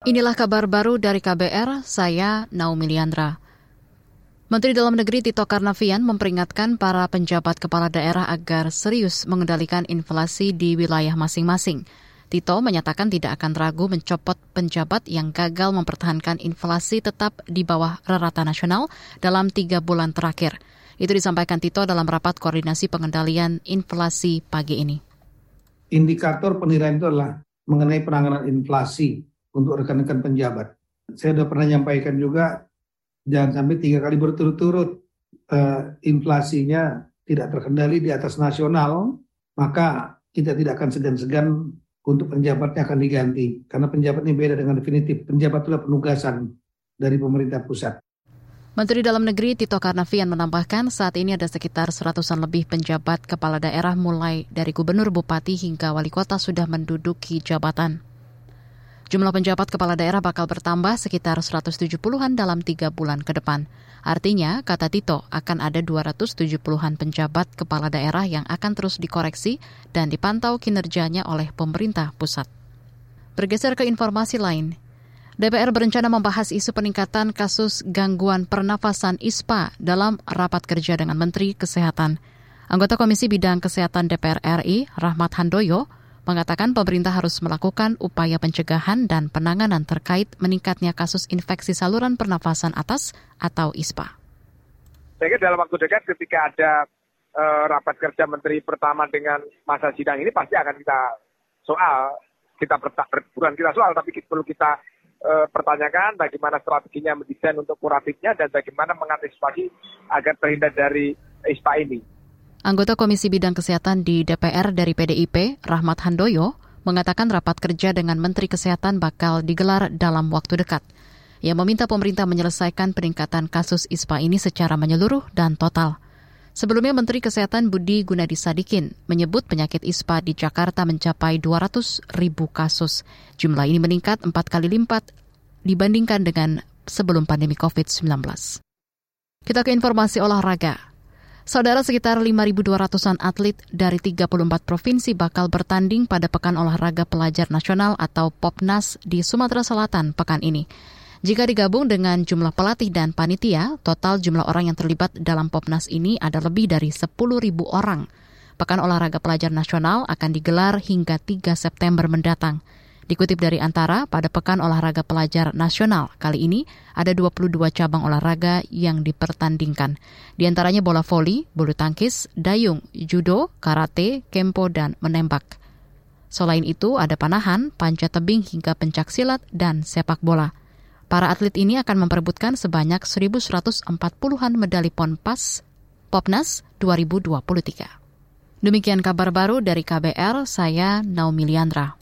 Inilah kabar baru dari KBR, saya Naomi Liandra. Menteri Dalam Negeri Tito Karnavian memperingatkan para penjabat kepala daerah agar serius mengendalikan inflasi di wilayah masing-masing. Tito menyatakan tidak akan ragu mencopot penjabat yang gagal mempertahankan inflasi tetap di bawah rata nasional dalam tiga bulan terakhir. Itu disampaikan Tito dalam rapat koordinasi pengendalian inflasi pagi ini. Indikator penilaian itu adalah mengenai penanganan inflasi untuk rekan-rekan penjabat. Saya sudah pernah nyampaikan juga jangan sampai tiga kali berturut-turut uh, inflasinya tidak terkendali di atas nasional, maka kita tidak akan segan-segan untuk penjabatnya akan diganti. Karena penjabat ini beda dengan definitif. Penjabat adalah penugasan dari pemerintah pusat. Menteri Dalam Negeri Tito Karnavian menambahkan saat ini ada sekitar seratusan lebih penjabat kepala daerah mulai dari gubernur, bupati hingga wali kota sudah menduduki jabatan. Jumlah penjabat kepala daerah bakal bertambah sekitar 170-an dalam tiga bulan ke depan. Artinya, kata Tito, akan ada 270-an penjabat kepala daerah yang akan terus dikoreksi dan dipantau kinerjanya oleh pemerintah pusat. Bergeser ke informasi lain, DPR berencana membahas isu peningkatan kasus gangguan pernafasan ISPA dalam rapat kerja dengan Menteri Kesehatan. Anggota Komisi Bidang Kesehatan DPR RI, Rahmat Handoyo, mengatakan pemerintah harus melakukan upaya pencegahan dan penanganan terkait meningkatnya kasus infeksi saluran pernafasan atas atau ISPA. Saya kira dalam waktu dekat ketika ada uh, rapat kerja menteri pertama dengan masa sidang ini pasti akan kita soal, kita bukan kita soal, tapi perlu kita uh, pertanyakan bagaimana strateginya mendesain untuk kuratifnya dan bagaimana mengantisipasi agar terhindar dari ISPA ini. Anggota Komisi Bidang Kesehatan di DPR dari PDIP, Rahmat Handoyo, mengatakan rapat kerja dengan Menteri Kesehatan bakal digelar dalam waktu dekat. Ia meminta pemerintah menyelesaikan peningkatan kasus ISPA ini secara menyeluruh dan total. Sebelumnya Menteri Kesehatan Budi Gunadi Sadikin menyebut penyakit ISPA di Jakarta mencapai 200 ribu kasus. Jumlah ini meningkat empat kali lipat dibandingkan dengan sebelum pandemi COVID-19. Kita ke informasi olahraga. Saudara sekitar 5.200-an atlet dari 34 provinsi bakal bertanding pada Pekan Olahraga Pelajar Nasional atau POPNAS di Sumatera Selatan pekan ini. Jika digabung dengan jumlah pelatih dan panitia, total jumlah orang yang terlibat dalam Popnas ini ada lebih dari 10.000 orang. Pekan Olahraga Pelajar Nasional akan digelar hingga 3 September mendatang. Dikutip dari Antara, pada Pekan Olahraga Pelajar Nasional kali ini ada 22 cabang olahraga yang dipertandingkan. Di antaranya bola voli, bulu tangkis, dayung, judo, karate, kempo, dan menembak. Selain itu ada panahan, panjat tebing hingga pencak silat, dan sepak bola. Para atlet ini akan memperebutkan sebanyak 1.140-an medali Ponpas Popnas 2023. Demikian kabar baru dari KBR, saya Naomi Liandra.